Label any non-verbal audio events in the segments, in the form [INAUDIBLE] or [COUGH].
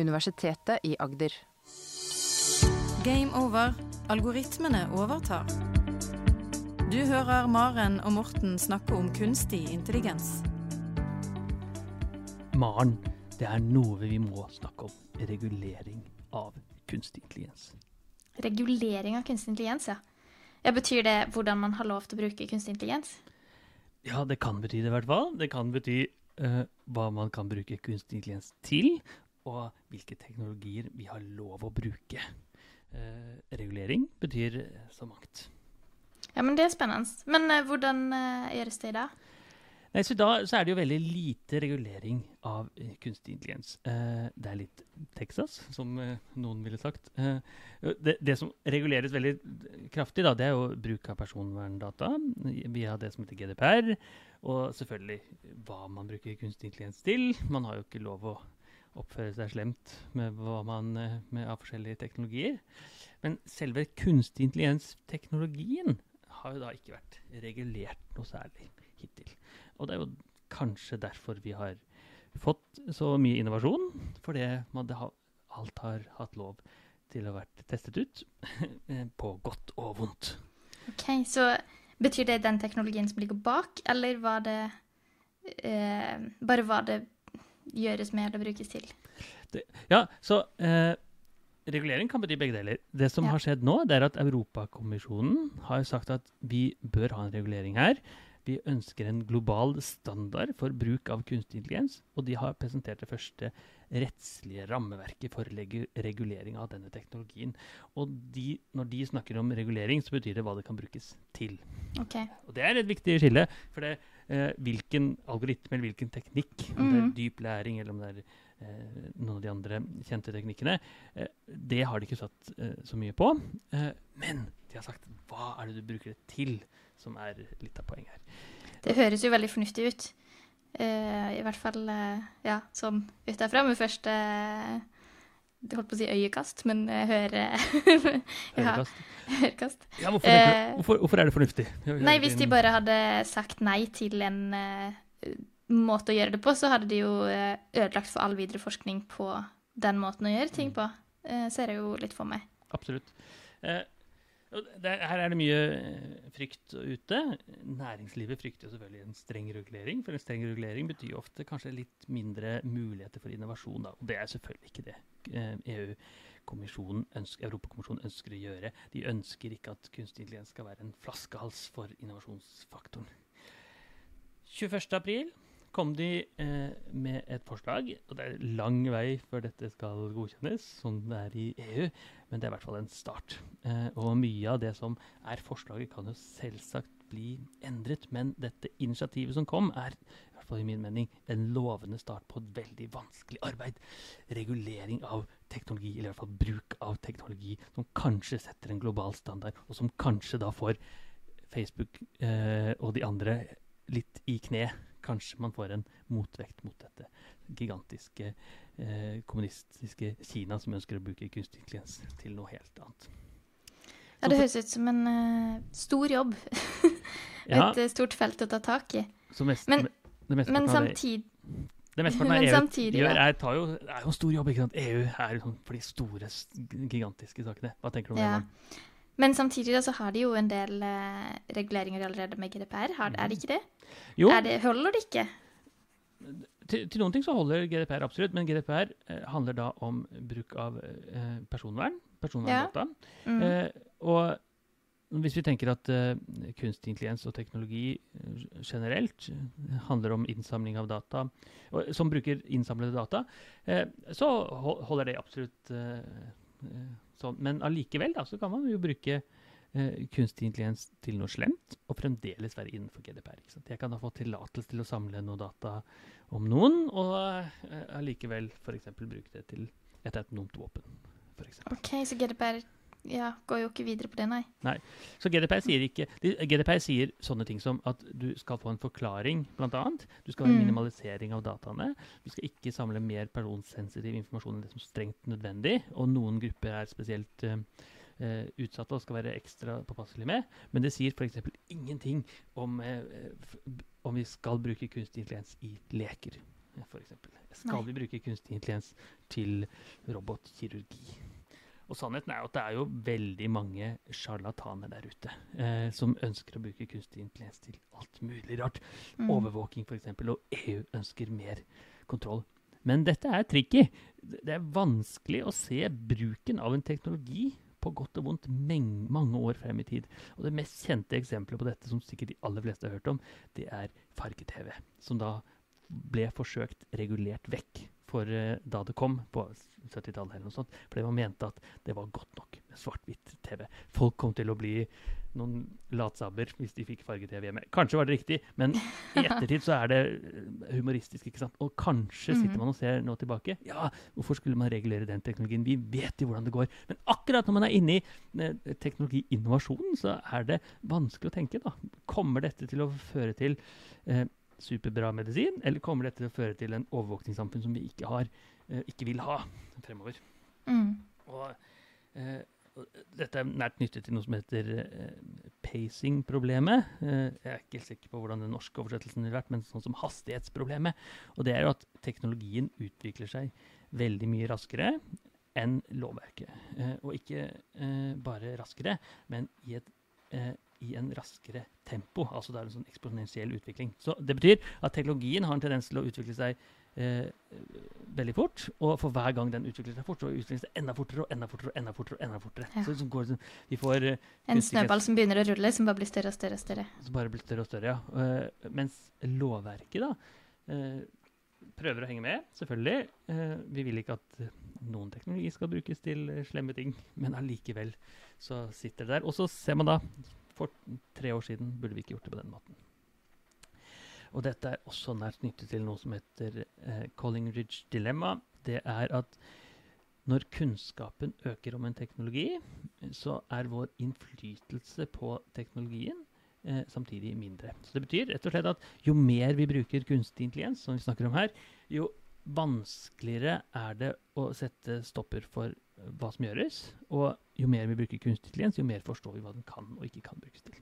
Universitetet i Agder. Game over. Algoritmene overtar. Du hører Maren og Morten snakke om kunstig intelligens. Maren, det er noe vi må snakke om. Regulering av kunstig intelligens. Regulering av kunstig intelligens, ja. ja. Betyr det hvordan man har lov til å bruke kunstig intelligens? Ja, det kan bety det i hvert fall. Det kan bety uh, hva man kan bruke kunstig intelligens til, og hvilke teknologier vi har lov å bruke. Eh, regulering betyr så mangt. Ja, men Det er spennende. Men eh, hvordan gjøres det i dag? Nei, så Da så er det jo veldig lite regulering av uh, kunstig intelligens. Uh, det er litt Texas, som noen ville sagt. Det, det, som reguleres veldig kraftig, da, det er jo bruk av personverndata via det som heter GDPR. Og selvfølgelig hva man bruker kunstig intelligens til. Man har jo ikke lov å oppføre seg slemt med hva man med av forskjellige teknologier. Men selve kunstig intelligens-teknologien har jo da ikke vært regulert noe særlig hittil. Og det er jo kanskje derfor vi har fått så mye innovasjon. Fordi har, alt har hatt lov til å vært testet ut. [LAUGHS] på godt og vondt. Ok, Så betyr det den teknologien som ligger bak, eller var det eh, bare var det gjøres med eller brukes til? Det, ja, så eh, regulering kan bety begge deler. Det som ja. har skjedd nå, det er at Europakommisjonen har sagt at vi bør ha en regulering her. Vi ønsker en global standard for bruk av kunstig intelligens, og de har presentert det første rettslige rammeverket for regulering av denne teknologien. Og de, når de snakker om regulering, så betyr det hva det kan brukes til. Okay. Og det er et viktig skille. For det, eh, hvilken algoritme eller hvilken teknikk, mm. om det er mm. dyp læring eller om det er eh, noen av de andre kjente teknikkene, eh, det har de ikke satt eh, så mye på. Eh, men de har sagt hva er det du bruker det til? som er litt av poenget her. Det høres jo veldig fornuftig ut. Uh, I hvert fall ja, sånn utenfra med første uh, holdt på å si øyekast, men høre. [LAUGHS] Ja, ørekast. Ja, hvorfor, det, hvorfor, hvorfor, er det fornuftig? Nei, Hvis de bare hadde sagt nei til en måte å gjøre det på, så hadde de jo ødelagt for all videre forskning på den måten å gjøre ting på. Uh, ser jeg jo litt for meg. Absolutt. Eh, der, her er det mye eh, frykt ute. Næringslivet frykter jo selvfølgelig en streng regulering. For en streng regulering betyr ofte kanskje litt mindre muligheter for innovasjon. Da. Og det er selvfølgelig ikke det EU-kommisjonen eh, e Europakommisjonen ønsker å gjøre. De ønsker ikke at kunstig intelligens skal være en flaskehals for innovasjonsfaktoren. 21.4 kom de eh, med et forslag. og Det er lang vei før dette skal godkjennes, som det er i EU, men det er i hvert fall en start. Eh, og mye av det som er forslaget, kan jo selvsagt bli endret, men dette initiativet som kom, er i hvert fall i min mening en lovende start på et veldig vanskelig arbeid. Regulering av teknologi, eller i hvert fall bruk av teknologi, som kanskje setter en global standard, og som kanskje da får Facebook eh, og de andre litt i kne kanskje man får en motvekt mot dette gigantiske eh, kommunistiske Kina som ønsker å bruke kunstig intelligens til noe helt annet. Ja, det høres ut som en uh, stor jobb. [LAUGHS] Et ja. Eh, stort felt å ta tak i. Mest, men, men samtidig det mesteparten av [LAUGHS] EU samtidig, gjør, er, jo, er, jo en stor jobb. ikke sant? EU er jo sånn for de store, gigantiske sakene. Hva tenker du om ja. det? Men samtidig da, så har de jo en del eh, reguleringer allerede med GDPR. Har, er det ikke det? Jo. Det, holder det ikke? Til, til, noen ting så holder GDPR absolutt, men GDPR eh, handler da om bruk av eh, personvern. Personverndata. Ja. Mm. og hvis vi tenker at kunstig intelligens og teknologi generelt handler om innsamling av data, og, som bruker innsamlede data, så holder det absolutt Sånn. Men allikevel så kan man jo bruke uh, kunstig intelligens til noe slemt, og fremdeles være innenfor GDPR. Jeg kan ha fått tillatelse til å samle noe data om noen, og eh, allikevel f.eks. bruke det til et autonomt våpen. For eksempel. ok, så GDPR ja, går jo ikke videre på det, nei. Nei. Så GDPR sier, ikke, GDPR sier sånne ting som at du skal få en forklaring, bl.a. Du skal ha en mm. minimalisering av dataene. Du skal ikke samle mer personsensitiv informasjon enn det som er strengt nødvendig. Og noen grupper er spesielt uh, utsatte og skal være ekstra påpasselige med. Men det sier f.eks. ingenting om, uh, om vi skal bruke kunstig intelligens i leker. f.eks. Skal Nei. vi bruke kunstig intelligens til robotkirurgi? Og sannheten er jo at det er jo veldig mange sjarlataner der ute eh, som ønsker å bruke kunstig intelligens til alt mulig rart. Mm. Overvåking f.eks., og EU ønsker mer kontroll. Men dette er tricky. Det er vanskelig å se bruken av en teknologi på godt og vondt mange år frem i tid. Og det mest kjente eksempelet på dette, som sikkert de aller fleste har hørt om, det er farge-TV. Som da ble forsøkt regulert vekk for eh, da det kom på 70-tallet eller noe sånt. Fordi man mente at det var godt nok med svart-hvitt-TV. Folk kom til å bli noen latsabber hvis de fikk farge-TV hjemme. Kanskje var det riktig, men i ettertid så er det eh, humoristisk. ikke sant? Og kanskje sitter Mhm. man og ser nå tilbake. Ja, hvorfor skulle man regulere den teknologien? Vi vet jo hvordan det går. Men akkurat når man er inne i eh, teknologiinnovasjonen, så er det vanskelig å tenke. da. Kommer dette til å føre til eh, superbra medisin, eller kommer dette til å føre til en overvåkningssamfunn som vi ikke har, eh, ikke vil ha fremover? Mm. Og, eh, dette er nært knyttet til noe som heter eh, pacing-problemet. Eh, jeg er ikke helt sikker på hvordan den norske oversettelsen ville vært, men sånn som hastighetsproblemet. Og det er jo at teknologien utvikler seg veldig mye raskere enn lovverket. Eh, og ikke eh, bare raskere, men i, et, i en raskere tempo. Altså det er en sånn eksponentiell utvikling. Så det betyr at teknologien har en tendens til å utvikle seg eh, veldig fort. Og for hver gang den utvikler seg fort, så utvikler den seg enda fortere og enda fortere. og enda fortere og enda fortere. Ja. Så, så går det, sånn- vi får eh, En snøball som begynner å rulle, som bare blir større og større. og større. som bare blir større og større, ja. Eh, mens lovverket da eh, prøver å henge med, selvfølgelig. Eh, vi vil ikke at noen teknologi skal brukes til eh, slemme ting, men allikevel så sitter det der. Og så ser man da, for tre år siden burde vi ikke gjort det på den måten. Og dette er også nært knyttet til noe som heter eh, Collingridge dilemma. Det er at når kunnskapen øker om en teknologi, så er vår innflytelse på teknologien eh, samtidig mindre. Så det betyr rett og slett at jo mer vi bruker kunstig intelligens, som vi snakker om her, jo vanskeligere er det å sette stopper for hva som gjøres. Og jo mer vi bruker kunstig intelligens, jo mer forstår vi hva den kan og ikke kan brukes til.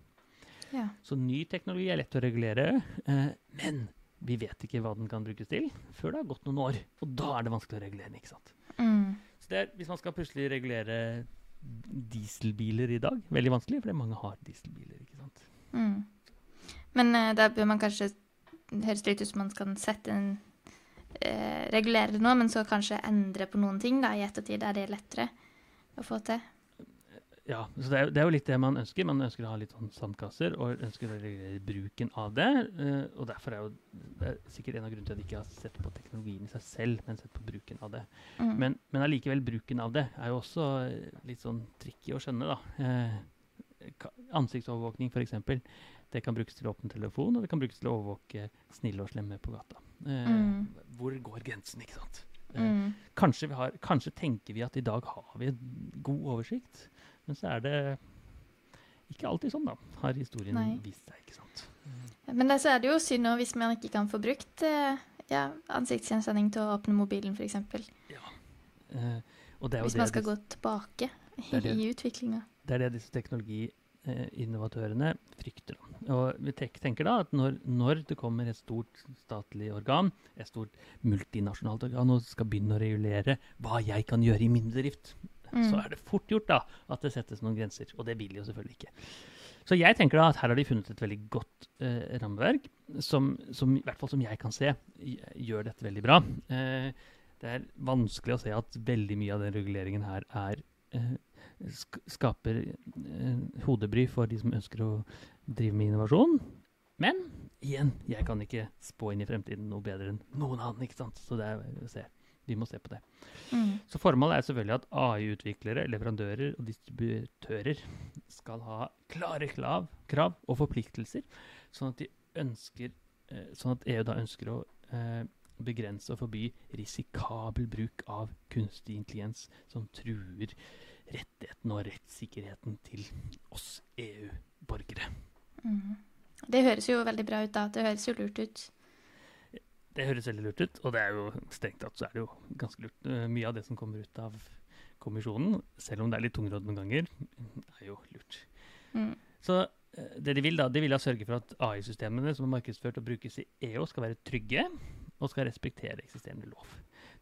Ja. Så ny teknologi er lett å regulere, eh, men vi vet ikke hva den kan brukes til før det har gått noen år. Og da er det vanskelig å regulere den. ikke sant? Mm. Så det er, Hvis man skal plutselig regulere dieselbiler i dag, veldig vanskelig, fordi mange har dieselbiler. ikke sant? Mm. Men uh, da bør man kanskje høres litt ut som man skal sette en eh, Regulere det nå, men så kanskje endre på noen ting da, i ettertid. Er det lettere å få til? Ja, så det er, det er jo litt det man ønsker. Man ønsker å ha litt sånn sandkasser og ønsker å regulere bruken av det. eh, og derfor er jo det er sikkert en av grunnene til at de ikke har sett på teknologien i seg selv, men sett på bruken av det. Mm. Men, men allikevel, bruken av det er jo også eh, litt sånn tricky å skjønne, da. Eh, ansiktsovervåkning, f.eks. Det kan brukes til å åpne telefon, og det kan brukes til å overvåke snille og slemme på gata. Eh, Mm. Hvor går grensen, ikke sant? Eh, Mm. kanskje, vi har, kanskje tenker vi at i dag har vi en god oversikt, men så er det ikke alltid sånn, da. Har historien Nei. vist seg, ikke sant. Men det, så er det jo synd hvis man ikke kan få brukt eh, ja, ansiktsgjenkjenning til å åpne mobilen, f.eks. Eh, det er Hvis man skal det, gå tilbake i, i utviklinga. Det er det disse teknologiinnovatørene frykter. da. Og vi tenker da at når, når det kommer et stort statlig organ, et stort multinasjonalt organ, og skal begynne å regulere hva jeg kan gjøre i min bedrift, så Mm. er det fort gjort da at det settes noen grenser. Og det vil jo selvfølgelig ikke. Så jeg tenker da at her har de funnet et veldig godt eh, rammeverk, som, som i hvert fall som jeg kan se, gjør dette veldig bra. Eh, det er vanskelig å se at veldig mye av den reguleringen her er eh, skaper eh, hodebry for de som ønsker å drive med innovasjon. Men igjen, jeg kan ikke spå inn i fremtiden noe bedre enn noen annen. ikke sant? Så det er, se. vi må se på det. Mm. Så formålet er selvfølgelig at AI-utviklere, leverandører og distributører skal ha klare krav, krav og forpliktelser, sånn at, de ønsker, eh, sånn at EU da ønsker å eh, begrense og forby risikabel bruk av kunstig intelligens som truer rettigheten og rettssikkerheten til oss EU-borgere. Mm. Det høres jo veldig bra ut, da. Det høres jo lurt ut. Det høres veldig lurt ut, og det er jo strengt tatt så er det jo ganske lurt. Eh, mye av det som kommer ut av kommisjonen, selv om det er litt tungrodd noen ganger, er jo lurt. Mm. Så eh, det de vil da, de vil da sørge for at AI-systemene som er markedsført og brukes i EU, skal være trygge, og skal respektere eksisterende lov.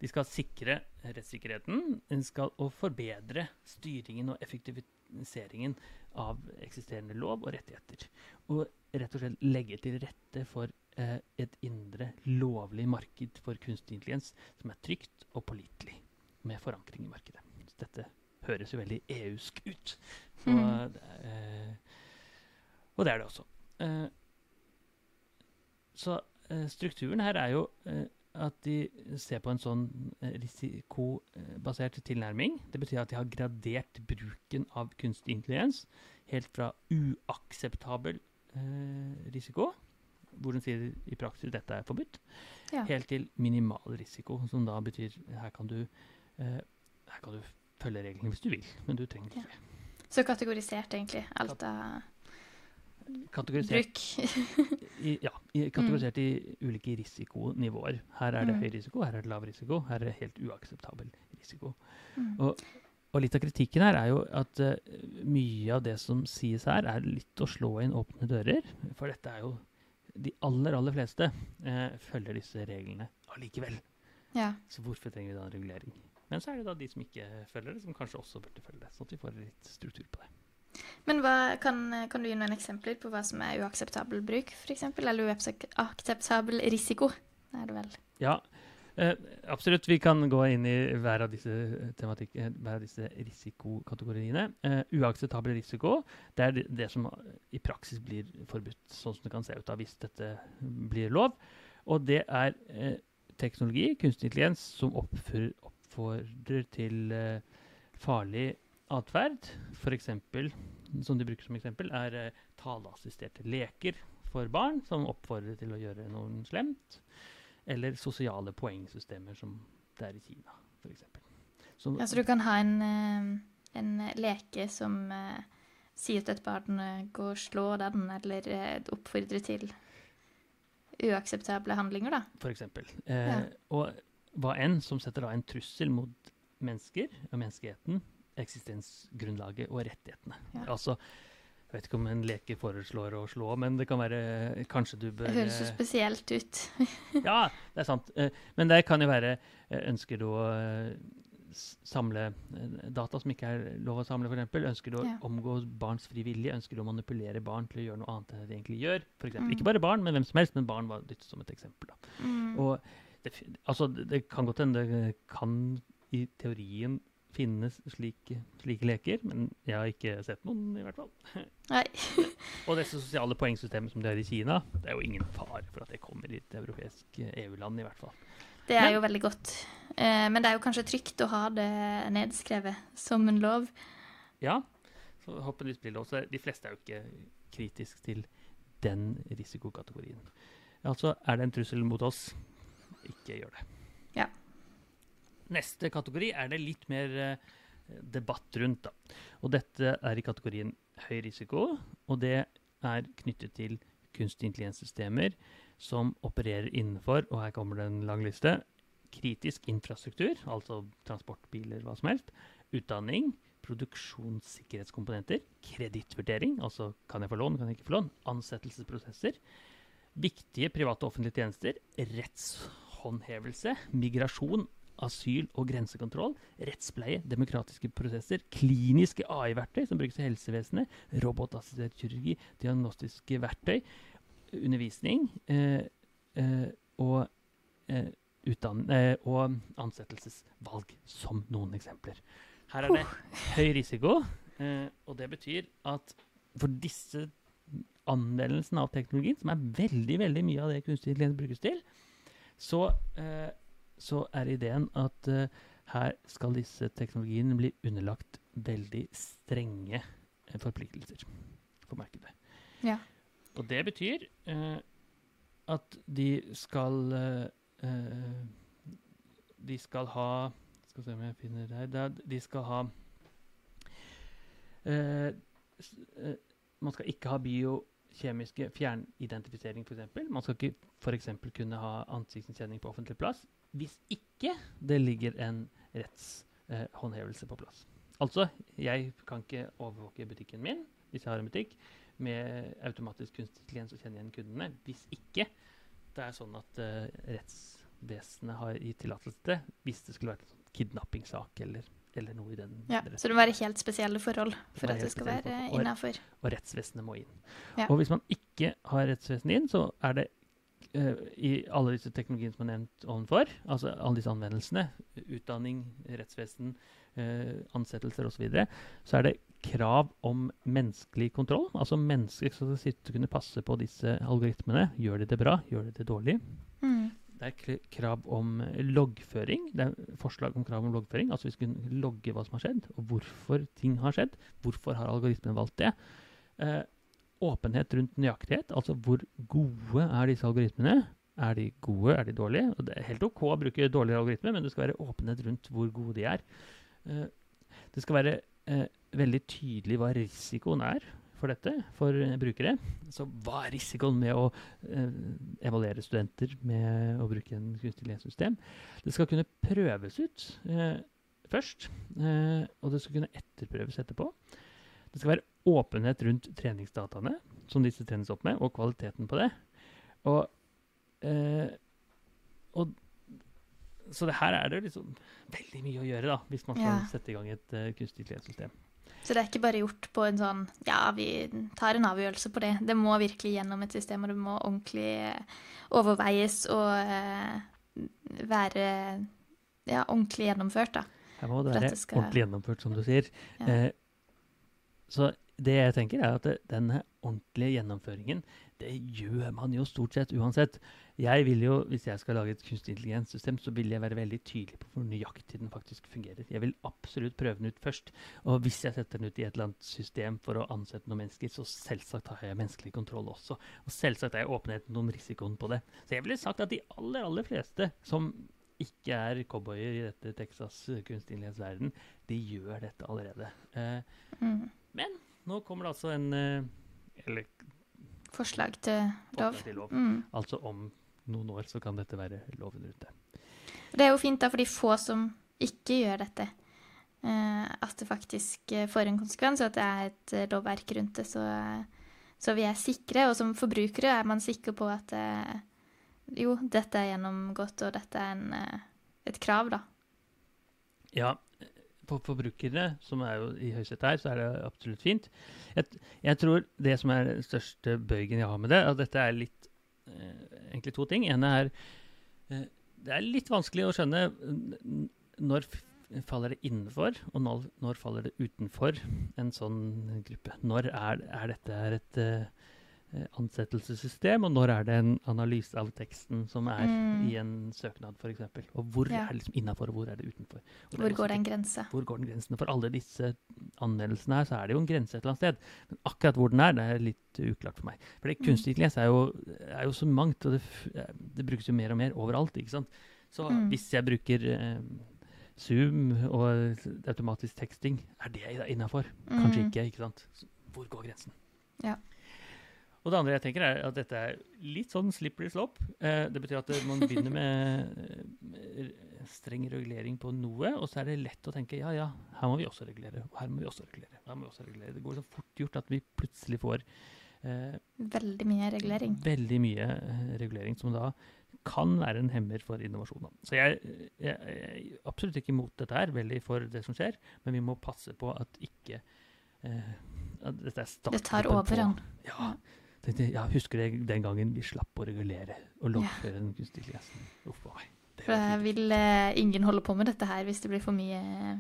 De skal sikre rettssikkerheten de skal, og forbedre styringen og effektiviseringen av eksisterende lov og rettigheter. Og rett og slett legge til rette for eh, et indre lovlig marked for kunstig intelligens som er trygt og pålitelig, med forankring i markedet. Så dette høres jo veldig EU-sk ut. Og, Mm. eh, og det er det også. Eh, så strukturen her er jo eh, at de ser på en sånn eh, risikobasert tilnærming. Det betyr at de har gradert bruken av kunstig intelligens helt fra uakseptabel eh, risiko, hvor de sier i praksis dette er forbudt, Ja. helt til minimal risiko, som da betyr her kan du, eh, her kan du følge reglene hvis du vil, men du trenger ikke. Så kategorisert, egentlig. Alt av Kategorisert [LAUGHS] i, ja, i, kategorisert i ulike risikonivåer. Her er det Mm. høy risiko, her er det lav risiko, her er det helt uakseptabel risiko. Mm. Og, og litt av kritikken her er jo at uh, mye av det som sies her, er litt å slå inn åpne dører. For dette er jo De aller, aller fleste uh, følger disse reglene allikevel. Ja. Så hvorfor trenger vi da en regulering? Men så er det da de som ikke følger det, som kanskje også burde følge det. Sånn at vi får litt struktur på det. Men hva, kan, kan du gi noen eksempler på hva som er uakseptabel bruk, f.eks.? Eller uakseptabel risiko? Er det vel. Ja, eh, absolutt. Vi kan gå inn i hver av disse, tematikk, eh, hver av disse risikokategoriene. Eh, uakseptabel risiko det er det, som i praksis blir forbudt, sånn som det kan se ut av hvis dette blir lov. Og det er eh, teknologi, kunstig intelligens, som oppfordrer til eh, farlig atferd. F.eks. som de bruker som eksempel, er eh, taleassisterte leker for barn, som oppfordrer til å gjøre noe slemt. Eller sosiale poengsystemer, som det er i Kina, f.eks. Så, Ja, så du kan ha en, eh, en leke som eh, sier til et barn går gå og slå den, eller eh, oppfordre til uakseptable handlinger, da. for eksempel. Eh, Ja. Og hva enn som setter da en trussel mot mennesker og menneskeheten, eksistensgrunnlaget og rettighetene. Ja. Altså, jeg vet ikke om en leke foreslår å slå, men det kan være Kanskje du bør Det høres jo eh, spesielt ut. [LAUGHS] Ja, det er sant. Eh, Men det kan jo være eh, Ønsker du å samle data som ikke er lov å samle, f.eks.? Ønsker du å Ja. omgå barns frivillige? Ønsker du å manipulere barn til å gjøre noe annet enn det de egentlig gjør? For eksempel. Mm. Ikke bare barn, men hvem som helst. Men barn var dyttet som et eksempel. Mm. Og det, altså, det kan godt hende det kan i teorien finnes slike, slike leker, men jeg har ikke sett noen, i hvert fall. [LAUGHS] Nei. [LAUGHS] Og disse sosiale poengsystemet som de har i Kina, det er jo ingen fare for at det kommer i et europeisk eh, EU-land, i hvert fall. Det er Men- jo veldig godt. Eh, men det er jo kanskje trygt å ha det nedskrevet som en lov. Ja, så håpeligvis blir det også. De fleste er jo ikke kritisk til den risikokategorien. Altså, er det en trussel mot oss? Ikke gjør det. Neste kategori er det litt mer eh, debatt rundt. da. Og dette er i kategorien høy risiko, og det er knyttet til kunstig intelligenssystemer som opererer innenfor, og her kommer det en lang liste, kritisk infrastruktur, altså transportbiler, hva som helst, utdanning, produksjonssikkerhetskomponenter, kredittvurdering, altså kan jeg få lån, kan jeg ikke få lån, ansettelsesprosesser, viktige private og offentlige tjenester, rettshåndhevelse, migrasjon, asyl- og grensekontroll, rettspleie, demokratiske prosesser, kliniske AI-verktøy som brukes i helsevesenet, robotassistert kirurgi, diagnostiske verktøy, undervisning eh, eh, og, eh, eh, og ansettelsesvalg, som noen eksempler. Her er det høy risiko, eh, og det betyr at for disse anvendelsen av teknologien, som er veldig veldig mye av det kunstig intelligens brukes til, så, eh, så er ideen at uh, her skal disse teknologiene bli underlagt veldig strenge eh, forpliktelser for markedet. Ja. Og det betyr uh, at de skal uh, De skal ha Skal se om jeg finner det her. Er- De skal ha Man skal ikke ha biokjemiske fjernidentifisering, f.eks. Man skal ikke f.eks. kunne ha ansiktsgjenkjenning på offentlig plass hvis ikke det ligger en rettshåndhevelse på plass. Altså, jeg kan ikke overvåke butikken min hvis jeg har en butikk med automatisk kunstig intelligens og kjenne igjen kundene. Hvis ikke det er sånn at eh, rettsvesenet har gitt tillatelse til, hvis det skulle vært en sånn kidnappingssak eller, eller noe i den Ja, retningen. så det må være helt spesielle forhold for det at det skal være innafor. Og- og rettsvesenet må inn. Ja. Og hvis man ikke har rettsvesenet inn, så er det uh, i alle disse teknologiene som er nevnt ovenfor, altså alle disse anvendelsene, utdanning, rettsvesen, uh, ansettelser osv., så, videre, så er det krav om menneskelig kontroll. Altså mennesker som skal sitte og kunne passe på disse algoritmene. Gjør de det bra? Gjør de det dårlig? Mm. Det er krav om loggføring. Det er forslag om krav om loggføring. Altså vi kunne logge hva som har skjedd, og hvorfor ting har skjedd. Hvorfor har algoritmen valgt det? Eh, åpenhet rundt nøyaktighet. Altså hvor gode er disse algoritmene? Er de gode, er de dårlige? Og det er helt OK å bruke dårligere algoritmer, men det skal være åpenhet rundt hvor gode de er. Eh, det skal være eh, veldig tydelig hva risikoen er for dette for eh, brukere. Så hva er risikoen med å eh, evaluere studenter med å bruke en kunstig intelligenssystem? Det skal kunne prøves ut eh, først, eh, og det skal kunne etterprøves etterpå. Det skal være åpenhet rundt treningsdataene som disse trenes opp med, og kvaliteten på det. Og, eh, og så det her er det liksom veldig mye å gjøre da, hvis man skal Ja. sette i gang et uh, kunstig intelligenssystem. Så det er ikke bare gjort på en sånn Ja, vi tar en avgjørelse på det. Det må virkelig gjennom et system, og det må ordentlig eh, overveies og eh, være ja, ordentlig gjennomført, da. Her må det være det skal- ordentlig gjennomført, som du sier. Ja. Eh, så det jeg tenker, er at denne ordentlige gjennomføringen, det gjør man jo stort sett uansett. Jeg vil jo, Hvis jeg skal lage et kunstig intelligenssystem, så vil jeg være veldig tydelig på hvor nøyaktig den faktisk fungerer. Jeg vil absolutt prøve den ut først. Og hvis jeg setter den ut i et eller annet system for å ansette noen mennesker, så selvsagt har jeg menneskelig kontroll også. Og selvsagt er jeg åpenheten om risikoen på det. Så jeg ville sagt at de aller, aller fleste som ikke er cowboyer i dette Texas kunstig intelligensverden, de gjør dette allerede. Eh, Mm. nå kommer det altså en eh, Eller Forslag til lov. forslag til lov. Mm. Altså om noen år så kan dette være loven rundt det. Det er jo fint da for de få som ikke gjør dette. Eh, at det faktisk eh, får en konsekvens, og at det er et eh, lovverk rundt det. Så, så vi er sikre, og som forbrukere er man sikker på at eh, jo, dette er gjennomgått, og dette er en, eh, et krav, da. Ja, for forbrukere, som er jo i høysetet her, så er det absolutt fint. Jeg, jeg tror det som er den største bøygen jeg har med det, at dette er litt eh, Egentlig to ting. ene er eh, Det er litt vanskelig å skjønne når faller det innenfor, og når, når faller det utenfor en sånn gruppe. Når er, er dette et eh, ansettelsessystem, og når er det en analyse av teksten som er Mm. i en søknad, f.eks. Og hvor Ja. er det liksom innafor, og hvor er det utenfor? Og Hvor det går den grense? hvor går den grensen? For alle disse anmeldelsene her, så er det jo en grense et eller annet sted. Men akkurat hvor den er, det er litt uklart for meg. For det Mm. kunstig intelligens er er jo så mangt, og det, det brukes jo mer og mer overalt, ikke sant. Så Mm. hvis jeg bruker eh, Zoom og automatisk teksting, er det innafor? Kanskje Mm. ikke, ikke sant. Hvor går grensen? Ja. Og det andre jeg tenker er at dette er litt sånn slippery slope. Eh, det betyr at man begynner med eh, streng regulering på noe, og så er det lett å tenke ja, ja, her må vi også regulere, og her må vi også regulere. Her må vi også regulere. Det går så fort gjort at vi plutselig får eh, Veldig mye regulering. veldig mye eh, regulering som da kan være en hemmer for innovasjon. Så jeg, jeg, jeg er absolutt ikke imot dette her, veldig for det som skjer, men vi må passe på at ikke eh, at dette er Det tar overhånd. Ja. Tenkte, ja, husker jeg den gangen vi slapp å regulere og loggføre den kunstige intelligensen? Uff meg. Det For vil uh, ingen holde på med dette her hvis det blir for mye eh,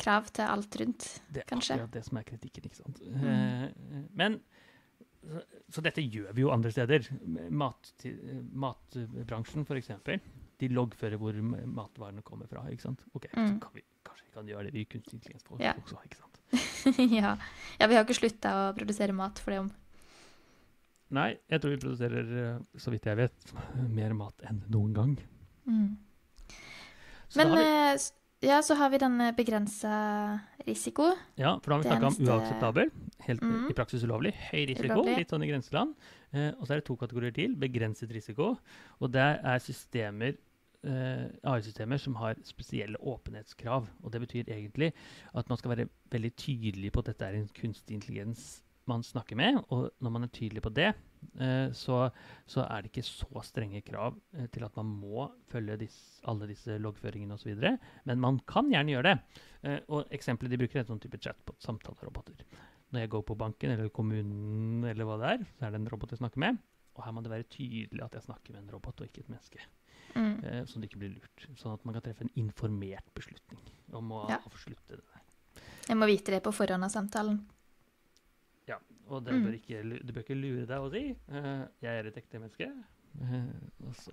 krav til alt rundt. Det er kanskje. akkurat det som er kritikken, ikke sant. Mm. Uh, men så, så dette gjør vi jo andre steder. Mat, matbransjen, f.eks. De loggfører hvor matvarene kommer fra. ikke sant? Ok, Så Mm. kan vi, kanskje vi kan gjøre det vi kunstig intelligens på Ja. også. ikke sant? [LAUGHS] ja. ja, vi har ikke slutta å produsere mat for det om. Nei, jeg tror vi produserer, eh, så vidt jeg vet, [LAUGHS] mer mat enn noen gang. Mm. Men vi, eh, ja, så har vi denne begrensa risiko. ja, for da har vi snakka eneste... om uakseptabel, helt eh, Mm. i praksis ulovlig, høy risiko, Ulovlig. litt sånn i grenseland. Eh, og så er det to kategorier til. Begrenset risiko. Og det er systemer eh, AI-systemer som har spesielle åpenhetskrav. Og det betyr egentlig at man skal være veldig tydelig på at dette er en kunstig intelligens man snakker med, og når man er tydelig på det, eh, så, så er det ikke så strenge krav eh, til at man må følge disse, alle disse loggføringene osv. Men man kan gjerne gjøre det. Eh, og eksempelet de bruker, er en sånn type chatbot, samtaleroboter. Når jeg går på banken eller kommunen, eller hva det er, så er det en robot jeg snakker med. Og her må det være tydelig at jeg snakker med en robot og ikke et menneske. Mm. Eh, sånn at det ikke blir lurt. Sånn at man kan treffe en informert beslutning om å Ja. avslutte det der. Jeg må vite det på forhånd av samtalen. Ja, og det Mm. bør ikke, du bør ikke lure deg og si eh, 'jeg er et ekte menneske'. Eh, og så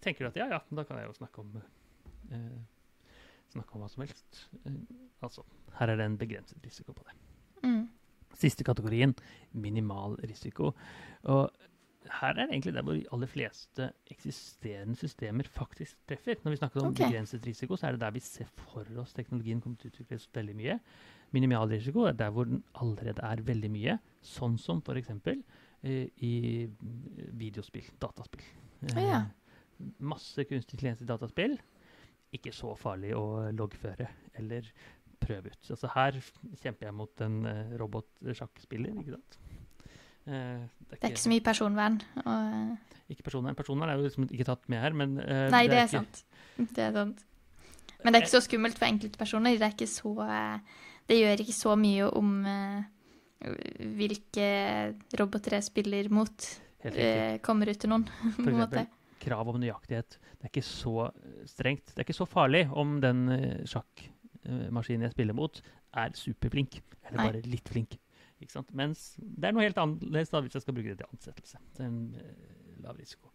tenker du at ja, ja, da kan jeg jo snakke om eh, snakke om hva som helst. Eh, altså, her er det en begrenset risiko på det. Mm. Siste kategorien, minimal risiko. Og her er det egentlig der hvor de aller fleste eksisterende systemer faktisk treffer. Når vi snakker om okay. begrenset risiko, så er det der vi ser for oss teknologien kommer til å utvikles veldig mye. Minimal risiko er der hvor den allerede er veldig mye, sånn som f.eks. Eh, i videospill, dataspill. Eh, ja. Masse kunstig intelligens i dataspill. Ikke så farlig å loggføre eller prøve ut. Altså her kjemper jeg mot en uh, robotsjakkspiller, ikke sant. Eh, Det er ikke så mye personvern. Og, ikke personvern. Personvern er jo liksom ikke tatt med her, men uh, nei, det er, ikke- sant. Det er sant. Men det er ikke så skummelt for enkeltpersoner. Det er ikke så eh, Det gjør ikke så mye om uh, hvilke roboter jeg spiller mot, uh, kommer ut til noen, [LAUGHS] For eksempel krav om nøyaktighet. Det er ikke så strengt. Det er ikke så farlig om den sjakkmaskinen jeg spiller mot, er superflink, eller Nei. bare litt flink. Mens det er noe helt annerledes da, hvis jeg skal bruke det til ansettelse. Det er en eh, lav risiko.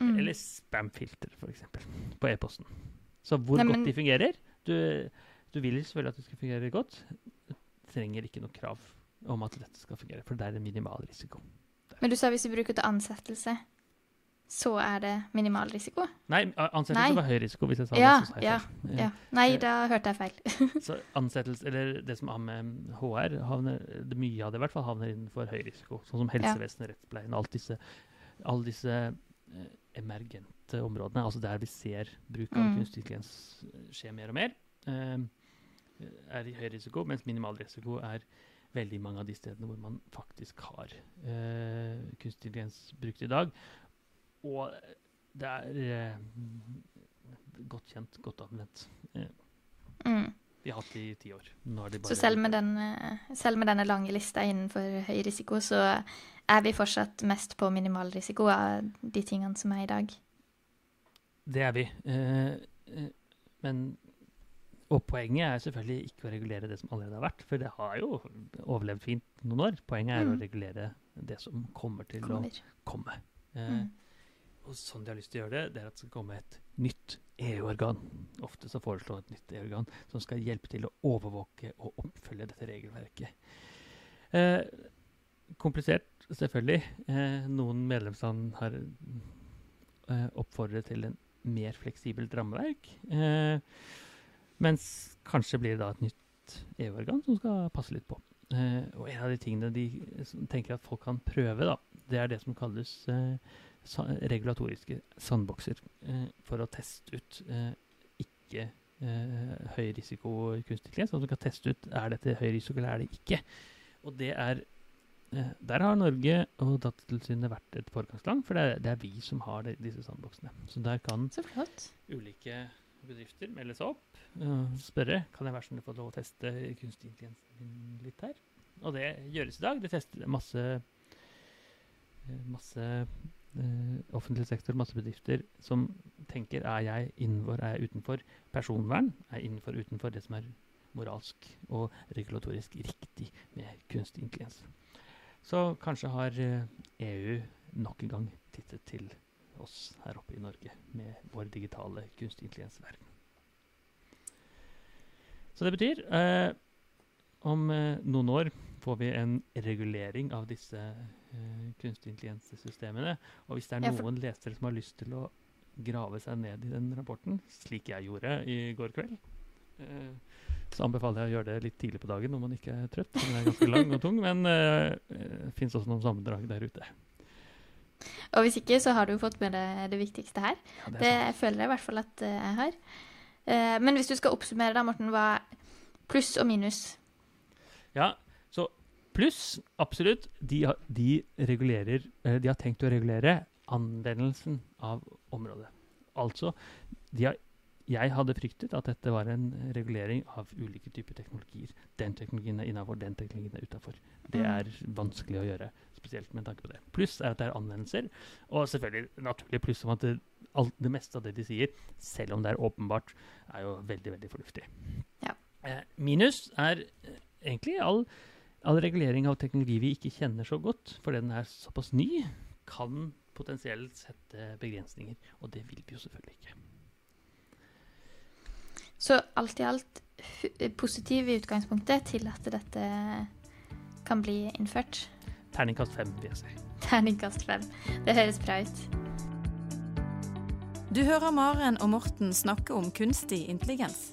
Mm. Eller spamfilter, f.eks. på e-posten. Så hvor Nei, godt de fungerer du, du vil selvfølgelig at det skal fungere godt. Du trenger ikke noe krav om at dette skal fungere, for det er en minimal risiko. Men du sa hvis vi bruker til ansettelse, så er det minimal risiko? Nei, ansettelse Nei. var høy risiko, hvis jeg sa Ja, det. ja. Ja. Nei, Eh, da hørte jeg feil. [LAUGHS] Så ansettelse, eller det som har med HR, havner, det mye av det i hvert fall havner innenfor høy risiko. Sånn som helsevesenet, rettspleien, alt disse, alle disse eh, emergente områdene, altså der vi ser bruk av Mm. kunstig intelligens eh, skje mer og mer, eh, er i høy risiko, mens minimal risiko er veldig mange av de stedene hvor man faktisk har eh, kunstig intelligens brukt i dag. Og det er eh, godt kjent, godt anvendt. Mm. vi har hatt det i ti år. Er de Så selv med, den, eh, selv med denne lange lista innenfor høy risiko, så er vi fortsatt mest på minimal risiko av de tingene som er i dag. Det er vi. Eh, men Og poenget er selvfølgelig ikke å regulere det som allerede har vært, for det har jo overlevd fint noen år. Poenget er å Mm. regulere det som kommer til å komme. Eh, Mm. Og sånn de har lyst til å gjøre det, det er at det skal komme et nytt EU-organ. Ofte så foreslår et nytt EU-organ som skal hjelpe til å overvåke og oppfølge dette regelverket. Eh, komplisert, selvfølgelig. Eh, noen medlemsland har eh, oppfordret til en mer fleksibelt rammeverk. Eh, mens kanskje blir det da et nytt EU-organ som skal passe litt på. Eh, og en av de tingene de tenker at folk kan prøve, da, det er det som kalles eh, sa regulatoriske sandbokser. Eh, for å teste ut eh, ikke eh, høy risiko kunstig intelligens. Altså du kan teste ut er dette høy risiko eller er det ikke. Og det er eh, Der har Norge og Datatilsynet vært et foregangsland, for det er, det er vi som har det, disse sandboksene. Så der kan Så ulike bedrifter melde seg opp og spørre kan jeg være snill å få lov å teste kunstig intelligens min litt her. Og det gjøres i dag. Det tester masse eh, masse eh, offentlig sektor, masse bedrifter som tenker er jeg innenfor, er jeg utenfor personvern, er innenfor, utenfor det som er moralsk og regulatorisk riktig med kunstig intelligens. Så kanskje har eh, EU nok en gang tittet til oss her oppe i Norge med vår digitale kunstig intelligensverden. Så det betyr eh, om eh, noen år får vi en regulering av disse eh, kunstig intelligenssystemene. Og hvis det er Ja, noen lesere som har lyst til å grave seg ned i den rapporten, slik jeg gjorde i går kveld, eh, så anbefaler jeg å gjøre det litt tidlig på dagen når man ikke er trøtt. Den er ganske lang og tung, men eh, det fins også noen sammendrag der ute. Og hvis ikke, så har du fått med deg det viktigste her. Ja, det Det føler jeg i hvert fall at eh, jeg har. Eh, Men hvis du skal oppsummere da, Morten, hva pluss og minus? Ja, så Pluss, absolutt, de, har- de regulerer eh, De har tenkt å regulere anvendelsen av området. Altså, de har, jeg hadde fryktet at dette var en regulering av ulike typer teknologier. Den teknologien er innafor, den teknologien er utafor. Det Mm. er vanskelig å gjøre, spesielt med tanke på det. Pluss er at det er anvendelser, og selvfølgelig naturlig pluss om at det, alt, det meste av det de sier, selv om det er åpenbart, er jo veldig, veldig fornuftig. Ja. Eh, minus er eh, egentlig all, all regulering av teknologi vi ikke kjenner så godt, fordi den er såpass ny, kan potensielt sette begrensninger. Og det vil vi jo selvfølgelig ikke. Så alt i alt positiv i utgangspunktet til at dette kan bli innført. Terningkast fem, vil jeg si. Terningkast fem. Det høres bra ut. Du hører Maren og Morten snakke om kunstig intelligens.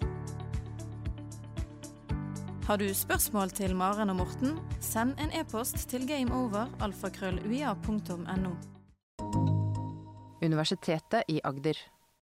Har du spørsmål til Maren og Morten, send en e-post til gameover.alfakrølluia.no. Universitetet i Agder.